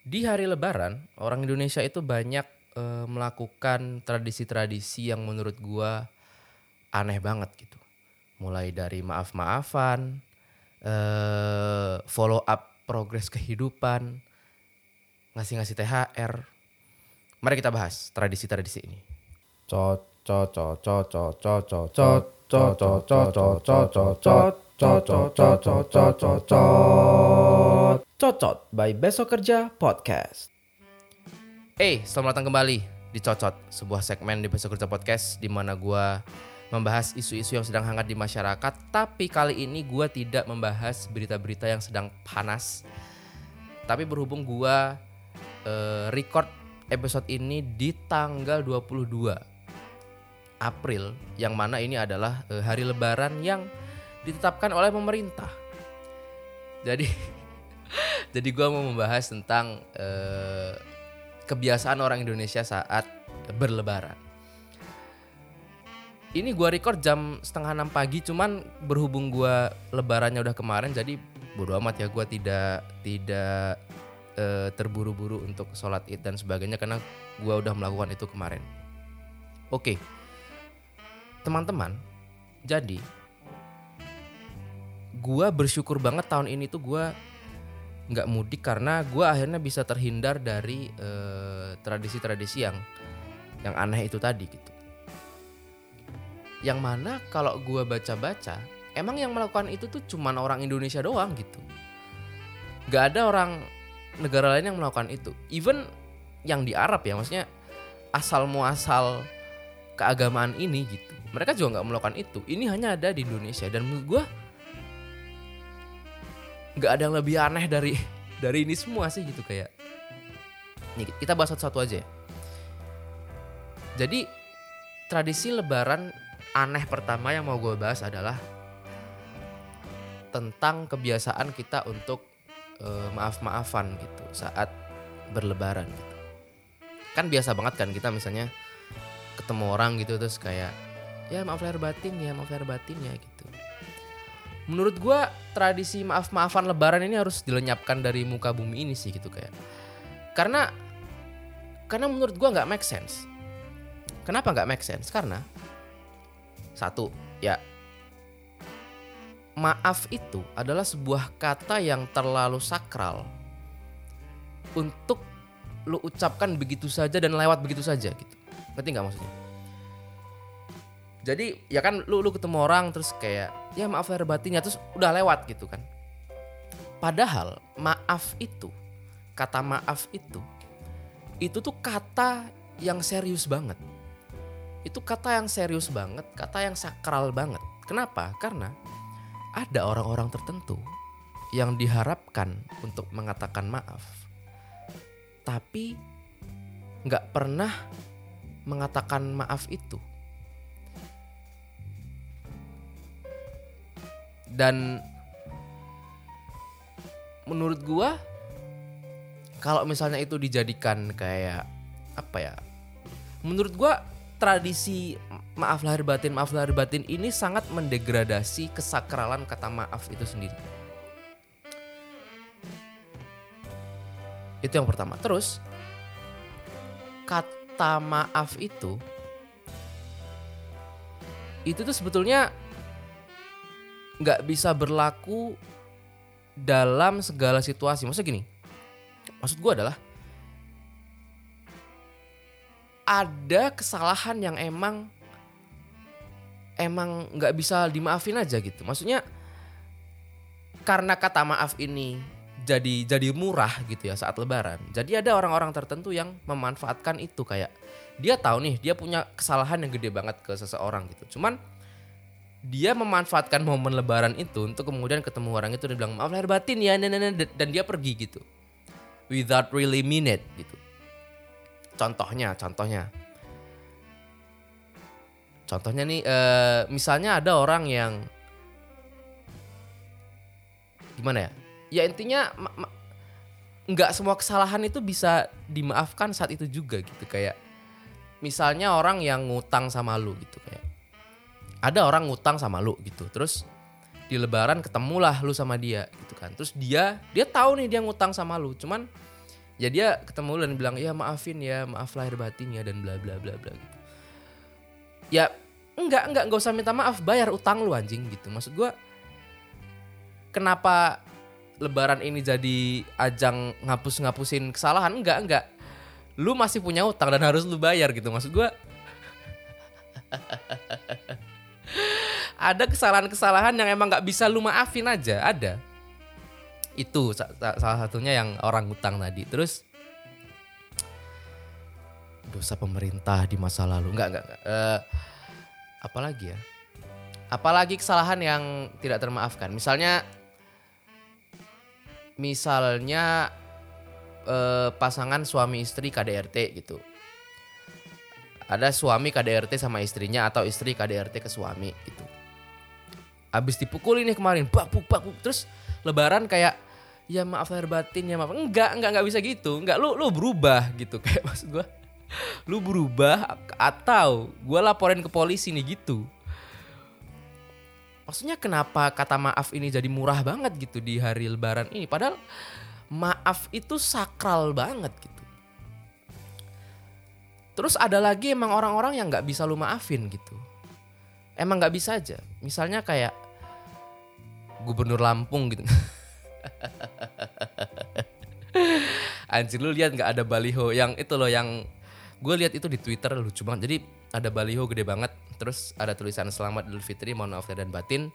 Di hari Lebaran, orang Indonesia itu banyak eh, melakukan tradisi-tradisi yang menurut gua aneh banget gitu. Mulai dari maaf-maafan, eh, follow up progres kehidupan, ngasih-ngasih THR. Mari kita bahas tradisi-tradisi ini. Cocot by Besok Kerja Podcast. Eh, selamat datang kembali di Cocot, sebuah segmen di Besok Kerja Podcast di mana gua membahas isu-isu yang sedang hangat di masyarakat, tapi kali ini gua tidak membahas berita-berita yang sedang panas. Tapi berhubung gua eh, record episode ini di tanggal 22 April yang mana ini adalah eh, hari lebaran yang ditetapkan oleh pemerintah. Jadi jadi gua mau membahas tentang eh, kebiasaan orang Indonesia saat berlebaran. Ini gua record jam setengah enam pagi, cuman berhubung gua lebarannya udah kemarin, jadi bodo amat ya gua tidak tidak eh, terburu-buru untuk sholat id dan sebagainya karena gua udah melakukan itu kemarin. Oke, teman-teman, jadi gua bersyukur banget tahun ini tuh gua nggak mudik karena gua akhirnya bisa terhindar dari eh, tradisi-tradisi yang yang aneh itu tadi gitu. Yang mana kalau gua baca-baca, emang yang melakukan itu tuh cuman orang Indonesia doang gitu. Gak ada orang negara lain yang melakukan itu. Even yang di Arab ya, maksudnya asal muasal keagamaan ini gitu. Mereka juga nggak melakukan itu. Ini hanya ada di Indonesia dan gua nggak ada yang lebih aneh dari dari ini semua sih gitu kayak. Nih kita bahas satu-satu aja. ya. Jadi tradisi Lebaran aneh pertama yang mau gue bahas adalah tentang kebiasaan kita untuk eh, maaf-maafan gitu saat berlebaran gitu. Kan biasa banget kan kita misalnya ketemu orang gitu terus kayak ya maaf lahir batin ya maaf lahir batin ya gitu. Menurut gua tradisi maaf-maafan lebaran ini harus dilenyapkan dari muka bumi ini sih gitu kayak. Karena karena menurut gua nggak make sense. Kenapa nggak make sense? Karena satu, ya maaf itu adalah sebuah kata yang terlalu sakral untuk lu ucapkan begitu saja dan lewat begitu saja gitu. Ngerti nggak maksudnya? Jadi ya kan lu lu ketemu orang terus kayak ya maaf lahir batinnya terus udah lewat gitu kan. Padahal maaf itu kata maaf itu itu tuh kata yang serius banget. Itu kata yang serius banget, kata yang sakral banget. Kenapa? Karena ada orang-orang tertentu yang diharapkan untuk mengatakan maaf, tapi nggak pernah mengatakan maaf itu. Dan menurut gua kalau misalnya itu dijadikan kayak apa ya? Menurut gua tradisi maaf lahir batin maaf lahir batin ini sangat mendegradasi kesakralan kata maaf itu sendiri. Itu yang pertama. Terus kata maaf itu itu tuh sebetulnya nggak bisa berlaku dalam segala situasi. Maksudnya gini, maksud gue adalah ada kesalahan yang emang emang nggak bisa dimaafin aja gitu. Maksudnya karena kata maaf ini jadi jadi murah gitu ya saat lebaran. Jadi ada orang-orang tertentu yang memanfaatkan itu kayak dia tahu nih dia punya kesalahan yang gede banget ke seseorang gitu. Cuman dia memanfaatkan momen lebaran itu untuk kemudian ketemu orang itu dan bilang maaf lahir batin ya nah, nah," dan dia pergi gitu. Without really mean it gitu. Contohnya, contohnya. Contohnya nih eh, misalnya ada orang yang gimana ya? Ya intinya nggak semua kesalahan itu bisa dimaafkan saat itu juga gitu kayak misalnya orang yang ngutang sama lu gitu kayak ada orang ngutang sama lu gitu. Terus di lebaran ketemulah lu sama dia gitu kan. Terus dia dia tahu nih dia ngutang sama lu. Cuman ya dia ketemu lu dan bilang ya maafin ya maaf lahir batin ya dan bla bla bla bla gitu. Ya enggak enggak enggak usah minta maaf bayar utang lu anjing gitu. Maksud gua kenapa lebaran ini jadi ajang ngapus-ngapusin kesalahan? Enggak enggak. Lu masih punya utang dan harus lu bayar gitu. Maksud gua ada kesalahan-kesalahan yang emang nggak bisa lu maafin aja ada. Itu sa- sa- salah satunya yang orang hutang tadi. Terus dosa pemerintah di masa lalu. Enggak, enggak. Eh, apalagi ya? Apalagi kesalahan yang tidak termaafkan. Misalnya misalnya eh, pasangan suami istri KDRT gitu. Ada suami KDRT sama istrinya atau istri KDRT ke suami gitu abis dipukul ini kemarin bakpuk bakpuk terus lebaran kayak ya maaf lahir batin ya maaf. Enggak enggak enggak bisa gitu. Enggak lu lu berubah gitu. Kayak maksud gua lu berubah atau gua laporin ke polisi nih gitu. Maksudnya kenapa kata maaf ini jadi murah banget gitu di hari lebaran ini? Padahal maaf itu sakral banget gitu. Terus ada lagi emang orang-orang yang nggak bisa lu maafin gitu emang nggak bisa aja. Misalnya kayak gubernur Lampung gitu. Anjir lu lihat nggak ada baliho yang itu loh yang gue lihat itu di Twitter lucu banget. Jadi ada baliho gede banget terus ada tulisan selamat Idul Fitri mohon maaf dan batin.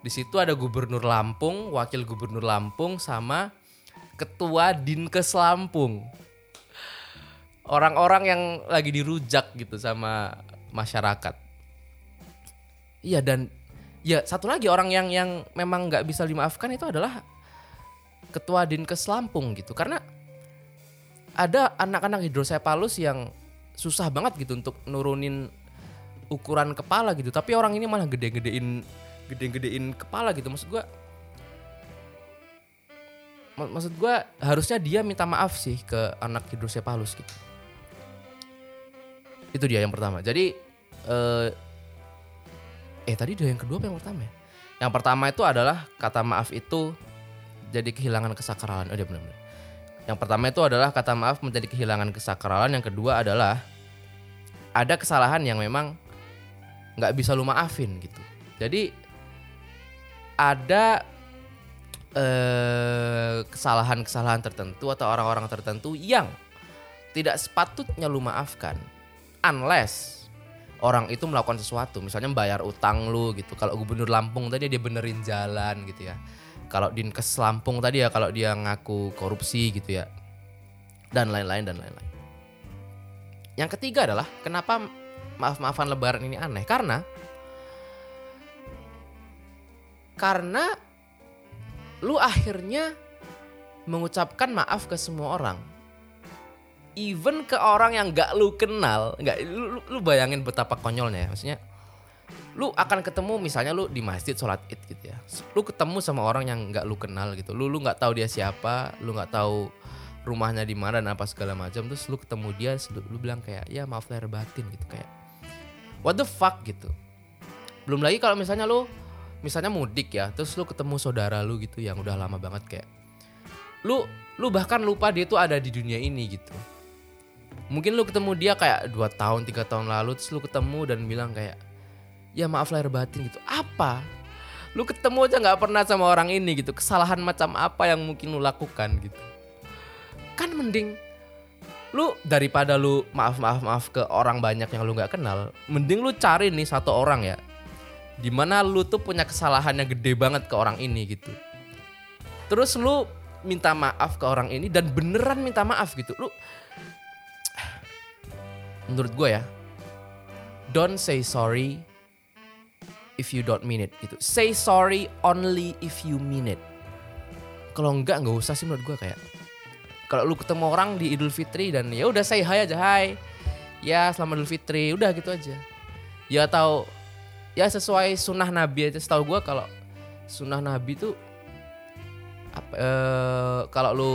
Di situ ada gubernur Lampung wakil gubernur Lampung sama ketua Dinkes Lampung. Orang-orang yang lagi dirujak gitu sama masyarakat iya dan ya satu lagi orang yang yang memang nggak bisa dimaafkan itu adalah ketua Dinkes Lampung gitu. Karena ada anak-anak hidrosepalus yang susah banget gitu untuk nurunin ukuran kepala gitu. Tapi orang ini malah gede-gedein gede-gedein kepala gitu. Maksud gua mak- maksud gua harusnya dia minta maaf sih ke anak hidrosepalus gitu. Itu dia yang pertama. Jadi eh eh tadi udah yang kedua apa yang pertama ya? Yang pertama itu adalah kata maaf itu jadi kehilangan kesakralan. Oh benar-benar yang pertama itu adalah kata maaf menjadi kehilangan kesakralan. Yang kedua adalah ada kesalahan yang memang nggak bisa lu maafin gitu. Jadi ada eh, kesalahan-kesalahan tertentu atau orang-orang tertentu yang tidak sepatutnya lu maafkan unless orang itu melakukan sesuatu. Misalnya bayar utang lu gitu. Kalau gubernur Lampung tadi dia benerin jalan gitu ya. Kalau dinkes Lampung tadi ya kalau dia ngaku korupsi gitu ya. Dan lain-lain dan lain-lain. Yang ketiga adalah kenapa maaf-maafan lebaran ini aneh? Karena karena lu akhirnya mengucapkan maaf ke semua orang even ke orang yang gak lu kenal nggak lu, lu- bayangin betapa konyolnya ya. Maksudnya lu akan ketemu misalnya lu di masjid sholat id gitu ya. Lu ketemu sama orang yang nggak lu kenal gitu. Lu lu nggak tahu dia siapa lu nggak tahu rumahnya di mana dan apa segala macam. Terus lu ketemu dia lu, lu bilang kayak ya maaf lahir batin gitu. Kayak what the fuck? gitu. Belum lagi kalau misalnya lu misalnya mudik ya terus lu ketemu saudara lu gitu yang udah lama banget kayak lu lu bahkan lupa dia tuh ada di dunia ini gitu mungkin lu ketemu dia kayak dua tahun tiga tahun lalu terus lu ketemu dan bilang kayak ya maaf lahir batin gitu. Apa? Lu ketemu aja nggak pernah sama orang ini gitu. Kesalahan macam apa yang mungkin lu lakukan gitu? Kan mending lu daripada lu maaf maaf maaf ke orang banyak yang lu nggak kenal mending lu cari nih satu orang ya di mana lu tuh punya kesalahan yang gede banget ke orang ini gitu. Terus lu minta maaf ke orang ini dan beneran minta maaf gitu. Lu menurut gue ya don't say sorry if you don't mean it gitu. Say sorry only if you mean it. Kalau enggak nggak usah sih menurut gue kayak kalau lu ketemu orang di Idul Fitri dan ya udah say hi aja hai ya selamat Idul Fitri udah gitu aja. Ya atau ya sesuai sunnah Nabi aja. Setahu gue kalau sunnah Nabi tuh apa, eh, kalau lu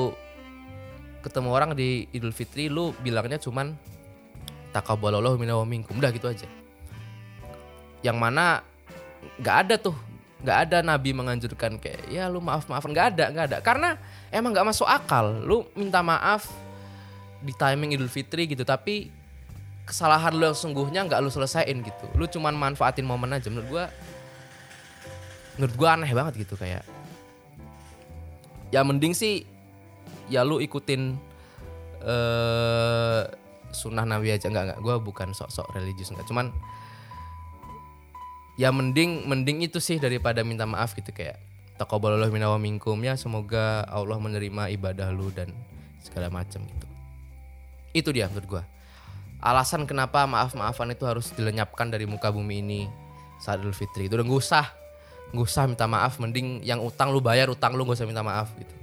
ketemu orang di Idul Fitri lu bilangnya cuman takabbalallahu minna wa minkum udah gitu aja. Yang mana nggak ada tuh. Nggak ada nabi menganjurkan kayak ya lu maaf maafan nggak ada nggak ada. Karena emang nggak masuk akal. Lu minta maaf di timing Idul Fitri gitu tapi kesalahan lu yang sungguhnya nggak lu selesaiin gitu. Lu cuman manfaatin momen aja. Menurut gua menurut gua aneh banget gitu kayak. Ya mending sih ya lu ikutin eh sunnah nabi aja nggak nggak gua bukan sok-sok religius nggak cuman ya mending mending itu sih daripada minta maaf gitu kayak taqabbalallahu minna wa minkum. Ya semoga Allah menerima ibadah lu dan segala macam gitu. Itu dia menurut gua. Alasan kenapa maaf-maafan itu harus dilenyapkan dari muka bumi ini saat Idul Fitri itu. Udah gak usah gak usah minta maaf. Mending yang utang lu bayar utang lu gak usah minta maaf gitu.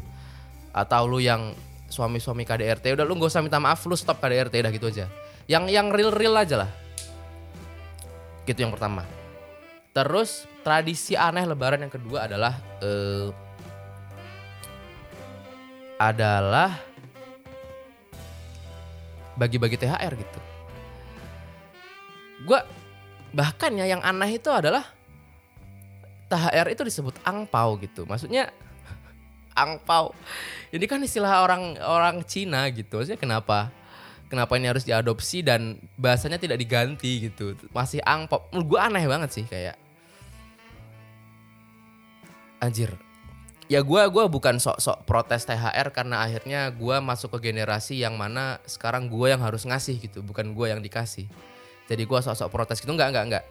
Atau lu yang suami-suami KDRT udah lu gak usah minta maaf lu stop KDRT udah gitu aja. Yang yang real-real aja lah. Gitu yang pertama. Terus tradisi aneh lebaran yang kedua adalah eh, adalah bagi-bagi THR gitu. Gua bahkan ya yang aneh itu adalah THR itu disebut angpau gitu. Maksudnya angpau ini kan istilah orang orang Cina gitu maksudnya kenapa kenapa ini harus diadopsi dan bahasanya tidak diganti gitu. Masih angpau menurut gue aneh banget sih kayak anjir. Ya gue gua bukan sok-sok protes THR karena akhirnya gue masuk ke generasi yang mana sekarang gue yang harus ngasih gitu bukan gue yang dikasih. Jadi gue sok-sok protes gitu. Nggak nggak nggak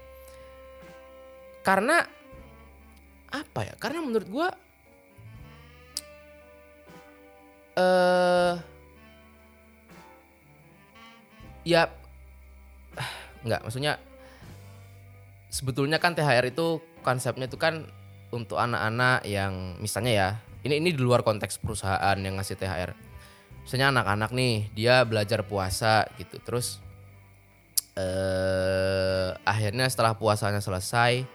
karena apa ya? Karena menurut gue eh ya nggak maksudnya sebetulnya kan THR itu konsepnya itu kan untuk anak-anak yang misalnya ya ini ini di luar konteks perusahaan yang ngasih THR misalnya anak-anak nih dia belajar puasa gitu terus eh akhirnya setelah puasanya selesai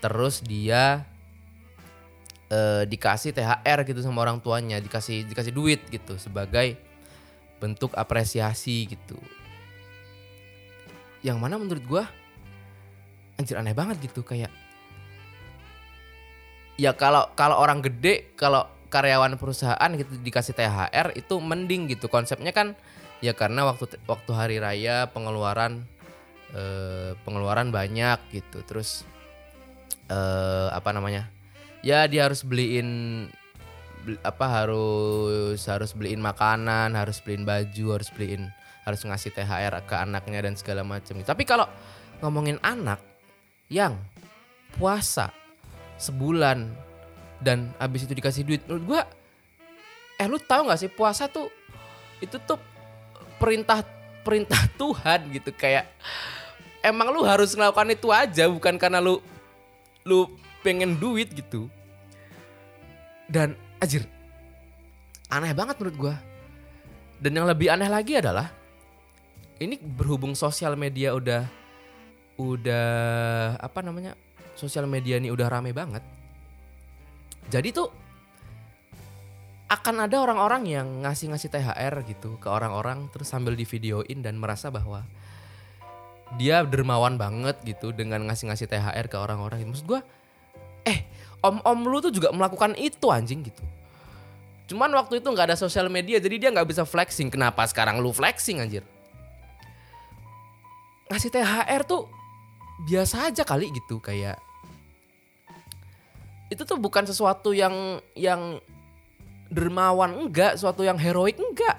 terus dia eh, dikasih THR gitu sama orang tuanya dikasih dikasih duit gitu sebagai bentuk apresiasi gitu. Yang mana menurut gua anjir aneh banget gitu kayak ya kalau kalau orang gede kalau karyawan perusahaan gitu dikasih THR itu mending gitu. Konsepnya kan ya karena waktu waktu hari raya pengeluaran eh, pengeluaran banyak gitu. Terus eh, apa namanya ya dia harus beliin bel- apa harus harus beliin makanan harus beliin baju harus beliin harus ngasih THR ke anaknya dan segala macam tapi kalau ngomongin anak yang puasa sebulan dan abis itu dikasih duit menurut gua eh lu tahu nggak sih puasa tuh itu tuh perintah perintah Tuhan gitu kayak emang lu harus melakukan itu aja bukan karena lu lu pengen duit gitu. Dan anjir aneh banget menurut gua. Dan yang lebih aneh lagi adalah ini berhubung sosial media udah udah apa namanya sosial media ini udah rame banget. Jadi tuh akan ada orang-orang yang ngasih-ngasih THR gitu ke orang-orang terus sambil divideoin dan merasa bahwa dia dermawan banget gitu dengan ngasih-ngasih THR ke orang-orang. Maksud gua eh om-om lu tuh juga melakukan itu anjing gitu. Cuman waktu itu nggak ada sosial media jadi dia nggak bisa flexing. Kenapa sekarang lu flexing anjir? Ngasih THR tuh biasa aja kali gitu kayak itu tuh bukan sesuatu yang yang dermawan enggak, sesuatu yang heroik enggak.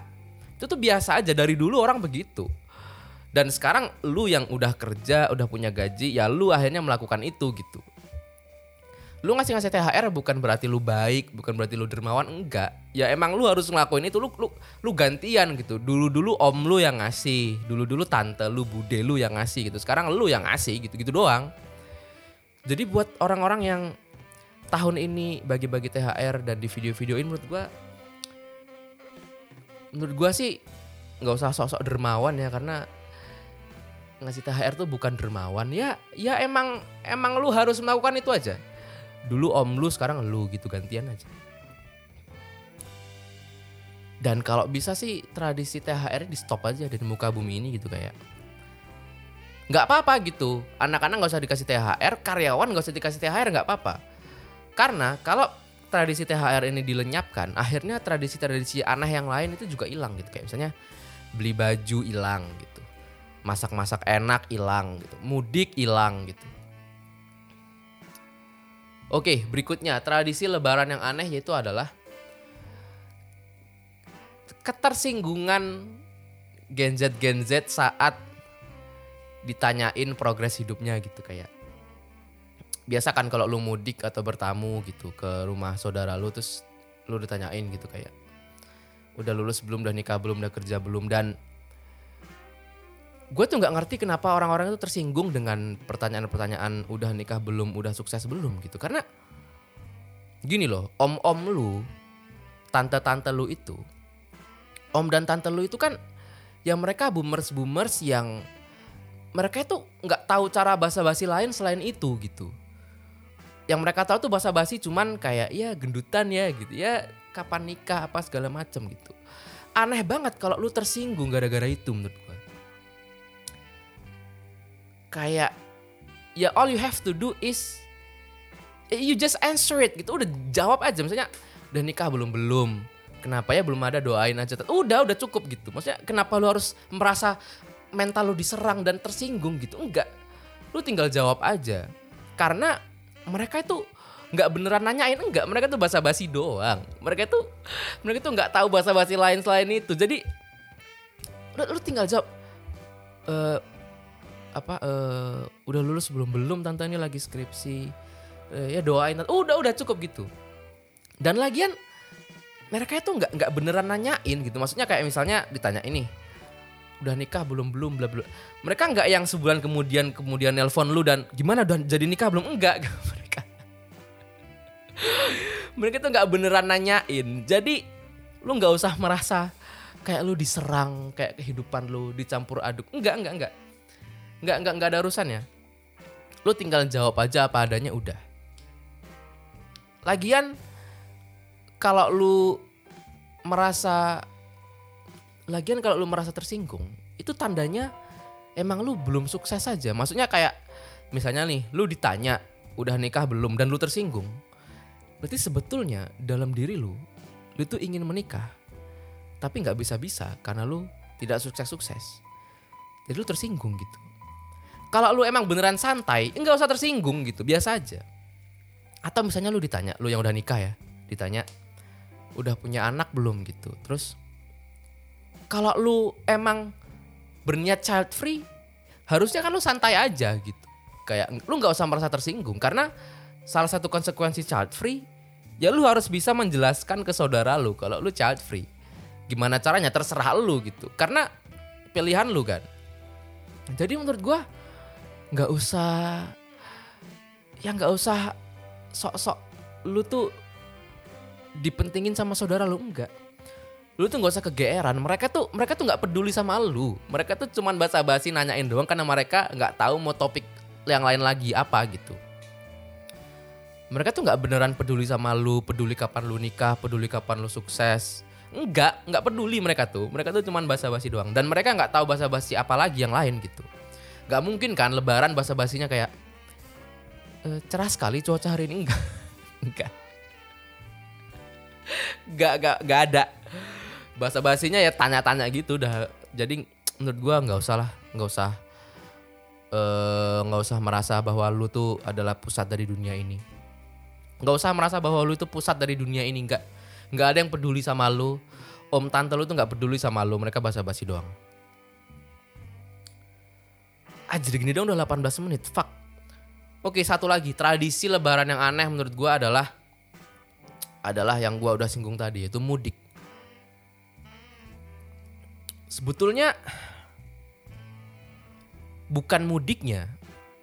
Itu tuh biasa aja dari dulu orang begitu. Dan sekarang lu yang udah kerja, udah punya gaji, ya lu akhirnya melakukan itu gitu. Lu ngasih-ngasih THR bukan berarti lu baik, bukan berarti lu dermawan, enggak. Ya emang lu harus ngelakuin itu, lu lu lu gantian gitu. Dulu-dulu om lu yang ngasih, dulu-dulu tante lu, bude lu yang ngasih gitu. Sekarang lu yang ngasih gitu-gitu doang. Jadi buat orang-orang yang tahun ini bagi-bagi THR dan di video-videoin menurut gua menurut gua sih nggak usah sok-sok dermawan ya karena ngasih THR tuh bukan dermawan ya ya emang emang lu harus melakukan itu aja dulu om lu sekarang lu gitu gantian aja dan kalau bisa sih tradisi THR di stop aja dari muka bumi ini gitu kayak nggak apa-apa gitu anak-anak nggak usah dikasih THR karyawan nggak usah dikasih THR nggak apa-apa karena kalau tradisi THR ini dilenyapkan, akhirnya tradisi-tradisi aneh yang lain itu juga hilang gitu. Kayak misalnya beli baju hilang gitu. Masak-masak enak hilang gitu. Mudik hilang gitu. Oke, berikutnya. Tradisi lebaran yang aneh yaitu adalah ketersinggungan Gen Z Gen Z saat ditanyain progres hidupnya gitu kayak. Biasa kan kalau lu mudik atau bertamu gitu ke rumah saudara lu terus lu ditanyain gitu kayak. Udah lulus belum udah nikah belum udah kerja belum dan gue tuh nggak ngerti kenapa orang-orang itu tersinggung dengan pertanyaan-pertanyaan udah nikah belum udah sukses belum gitu. Karena gini loh om-om lu tante-tante lu itu om dan tante lu itu kan ya mereka boomers boomers yang mereka itu nggak tahu cara basa-basi lain selain itu gitu. Yang mereka tahu tuh basa-basi cuman kayak ya gendutan ya gitu. Ya kapan nikah apa segala macam gitu. Aneh banget kalau lu tersinggung gara-gara itu menurut gue kayak ya all you have to do is you just answer it gitu. Udah jawab aja misalnya udah nikah belum? Belum. Kenapa ya belum ada? Doain aja. Udah udah cukup gitu. Maksudnya kenapa lu harus merasa mental lu diserang dan tersinggung gitu? Enggak. Lu tinggal jawab aja. Karena mereka itu nggak beneran nanyain enggak. Mereka tuh basa-basi doang. Mereka tuh mereka tuh nggak tahu basa-basi lain selain itu. Jadi lu, lu tinggal jawab eh apa eh udah lulus belum belum tante ini lagi skripsi. Eh, ya doain udah udah cukup gitu. Dan lagian mereka itu nggak nggak beneran nanyain gitu. Maksudnya kayak misalnya ditanya ini udah nikah belum belum bla bla. Mereka nggak yang sebulan kemudian kemudian nelpon lu dan gimana udah jadi nikah belum? Enggak. Mereka. Mereka tuh nggak beneran nanyain. Jadi lu nggak usah merasa kayak lu diserang kayak kehidupan lu dicampur aduk. Enggak enggak enggak enggak enggak enggak ada urusannya lu tinggal jawab aja apa adanya udah. Lagian kalau lu merasa lagian kalau lu merasa tersinggung itu tandanya emang lu belum sukses saja maksudnya kayak misalnya nih lu ditanya udah nikah belum? Dan lu tersinggung. Berarti sebetulnya dalam diri lu lu tuh ingin menikah tapi nggak bisa-bisa karena lu tidak sukses-sukses. Jadi lu tersinggung gitu kalau lu emang beneran santai nggak usah tersinggung gitu biasa aja. Atau misalnya lu ditanya lu yang udah nikah ya ditanya udah punya anak belum? gitu. Terus kalau lu emang berniat child free harusnya kan lu santai aja gitu. Kayak lu nggak usah merasa tersinggung karena salah satu konsekuensi child free ya lu harus bisa menjelaskan ke saudara lu kalau lu child free. Gimana caranya? Terserah lu gitu. Karena pilihan lu kan. Jadi menurut gua nggak usah ya nggak usah sok-sok lu tuh dipentingin sama saudara lu enggak lu tuh nggak usah kegeeran mereka tuh mereka tuh nggak peduli sama lu. Mereka tuh cuman basa-basi nanyain doang karena mereka nggak tahu mau topik yang lain lagi apa gitu. Mereka tuh nggak beneran peduli sama lu peduli kapan lu nikah peduli kapan lu sukses. Enggak nggak peduli mereka tuh. Mereka tuh cuman basa-basi doang. Dan mereka nggak tahu basa-basi apa lagi yang lain gitu nggak mungkin kan lebaran basa-basinya kayak e, cerah sekali cuaca hari ini. Enggak enggak enggak enggak enggak ada. Bahasa basinya ya tanya-tanya gitu udah jadi menurut gua nggak usah lah nggak usah eh, nggak usah merasa bahwa lu tuh adalah pusat dari dunia ini. Nggak usah merasa bahwa lu itu pusat dari dunia ini nggak. Nggak ada yang peduli sama lu. Om tante lu tuh nggak peduli sama lu mereka basa-basi doang Aja gini dong udah 18 menit fuck Oke, satu lagi tradisi lebaran yang aneh menurut gua adalah adalah yang gua udah singgung tadi yaitu mudik. Sebetulnya bukan mudiknya,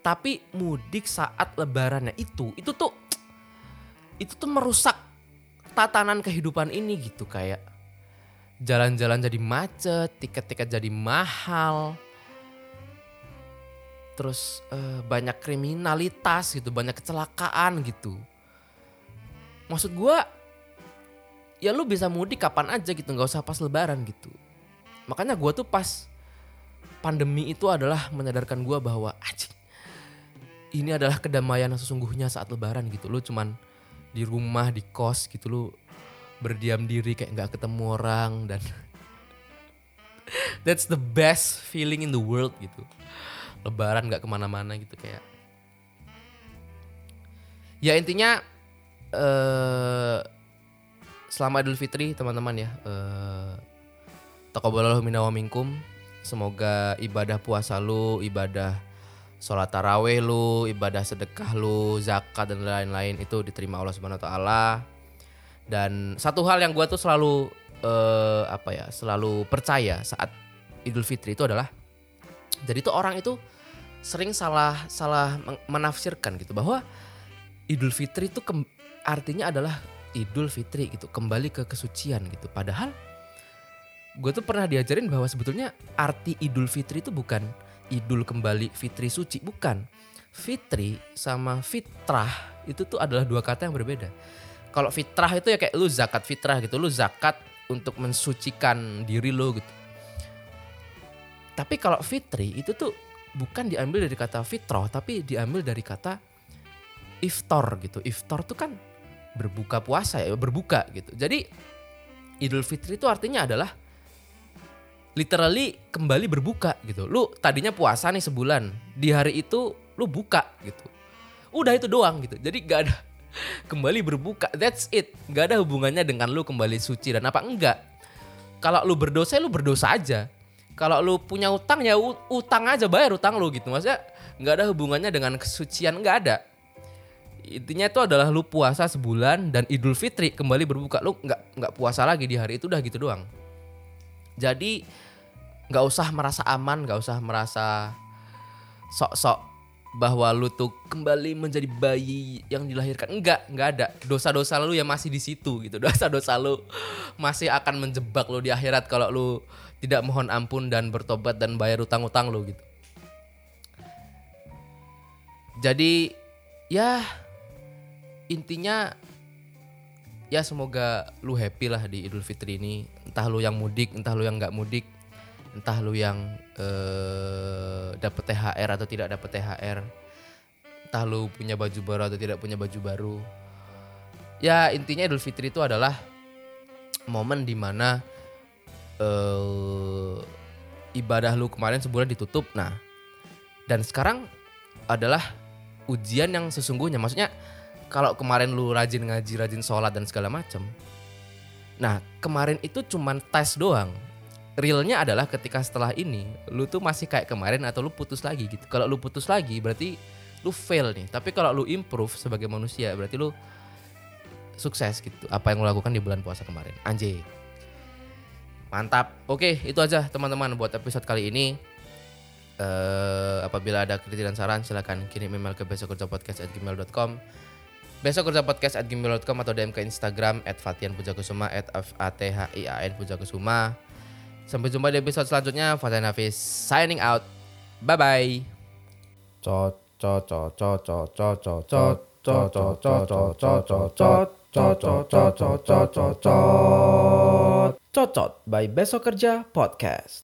tapi mudik saat lebarannya itu itu tuh itu tuh merusak tatanan kehidupan ini gitu kayak jalan-jalan jadi macet, tiket-tiket jadi mahal, terus uh, banyak kriminalitas gitu, banyak kecelakaan gitu. Maksud gue, ya lu bisa mudik kapan aja gitu, nggak usah pas lebaran gitu. Makanya gue tuh pas pandemi itu adalah menyadarkan gue bahwa anjing, ini adalah kedamaian yang sesungguhnya saat lebaran gitu. Lu cuman di rumah di kos gitu lu berdiam diri kayak nggak ketemu orang dan that's the best feeling in the world gitu lebaran nggak ke mana-mana gitu kayak ya intinya eh selamat Idul Fitri teman-teman ya eh Taqabbalallahu minna minkum. Semoga ibadah puasa lu, ibadah sholat taraweh lu, ibadah sedekah lu, zakat dan lain-lain itu diterima Allah Subhanahu wa taala. Dan satu hal yang gua tuh selalu eh apa ya, selalu percaya saat Idul Fitri itu adalah jadi tuh orang itu sering salah salah menafsirkan gitu bahwa Idul Fitri itu artinya adalah Idul Fitri gitu, kembali ke kesucian gitu. Padahal gue tuh pernah diajarin bahwa sebetulnya arti Idul Fitri itu bukan Idul kembali Fitri suci, bukan. Fitri sama fitrah itu tuh adalah dua kata yang berbeda. Kalau fitrah itu ya kayak lu zakat fitrah gitu, lu zakat untuk mensucikan diri lo gitu. Tapi kalau fitri itu tuh bukan diambil dari kata fitrah, tapi diambil dari kata iftar gitu. Iftar tuh kan berbuka puasa ya, berbuka gitu. Jadi Idul Fitri itu artinya adalah literally kembali berbuka gitu. Lu tadinya puasa nih sebulan, di hari itu lu buka gitu. Udah itu doang gitu. Jadi gak ada kembali berbuka. That's it. Gak ada hubungannya dengan lu kembali suci dan apa enggak. Kalau lu berdosa lu berdosa aja. Kalau lu punya utang ya utang aja bayar utang lu gitu. Maksudnya nggak ada hubungannya dengan kesucian nggak ada. Intinya itu adalah lu puasa sebulan dan Idul Fitri kembali berbuka. Lu nggak nggak puasa lagi di hari itu udah gitu doang. Jadi nggak usah merasa aman, nggak usah merasa sok-sok bahwa lu tuh kembali menjadi bayi yang dilahirkan. Enggak, enggak ada. Dosa-dosa lu yang masih di situ gitu. Dosa-dosa lu masih akan menjebak lu di akhirat kalau lu tidak mohon ampun dan bertobat dan bayar utang-utang lu gitu. Jadi ya intinya ya semoga lu happy lah di Idul Fitri ini. Entah lu yang mudik, entah lu yang nggak mudik, entah lu yang eh, dapet THR atau tidak dapet THR, entah lu punya baju baru atau tidak punya baju baru. Ya intinya Idul Fitri itu adalah momen di mana eh ibadah lu kemarin sebulan ditutup. Nah dan sekarang adalah ujian yang sesungguhnya. Maksudnya kalau kemarin lu rajin ngaji, rajin sholat dan segala macam. Nah kemarin itu cuman tes doang. Realnya adalah ketika setelah ini lu tuh masih kayak kemarin atau lu putus lagi gitu. Kalau lu putus lagi berarti lu fail nih. Tapi kalau lu improve sebagai manusia berarti lu sukses gitu. Apa yang lu lakukan di bulan puasa kemarin. Anjay. Mantap. Oke, itu aja teman-teman buat episode kali ini. Eh, apabila ada kritik dan saran silahkan kirim email ke besokkerjapodcast@gmail.com Besok kerja podcast at gmail.com atau DM ke Instagram at Fatian Pujakusuma at F A T H I A N Pujakusuma. Sampai jumpa di episode selanjutnya. Fatian Hafiz signing out. Bye bye. Cot Cocot by Besok Kerja Podcast.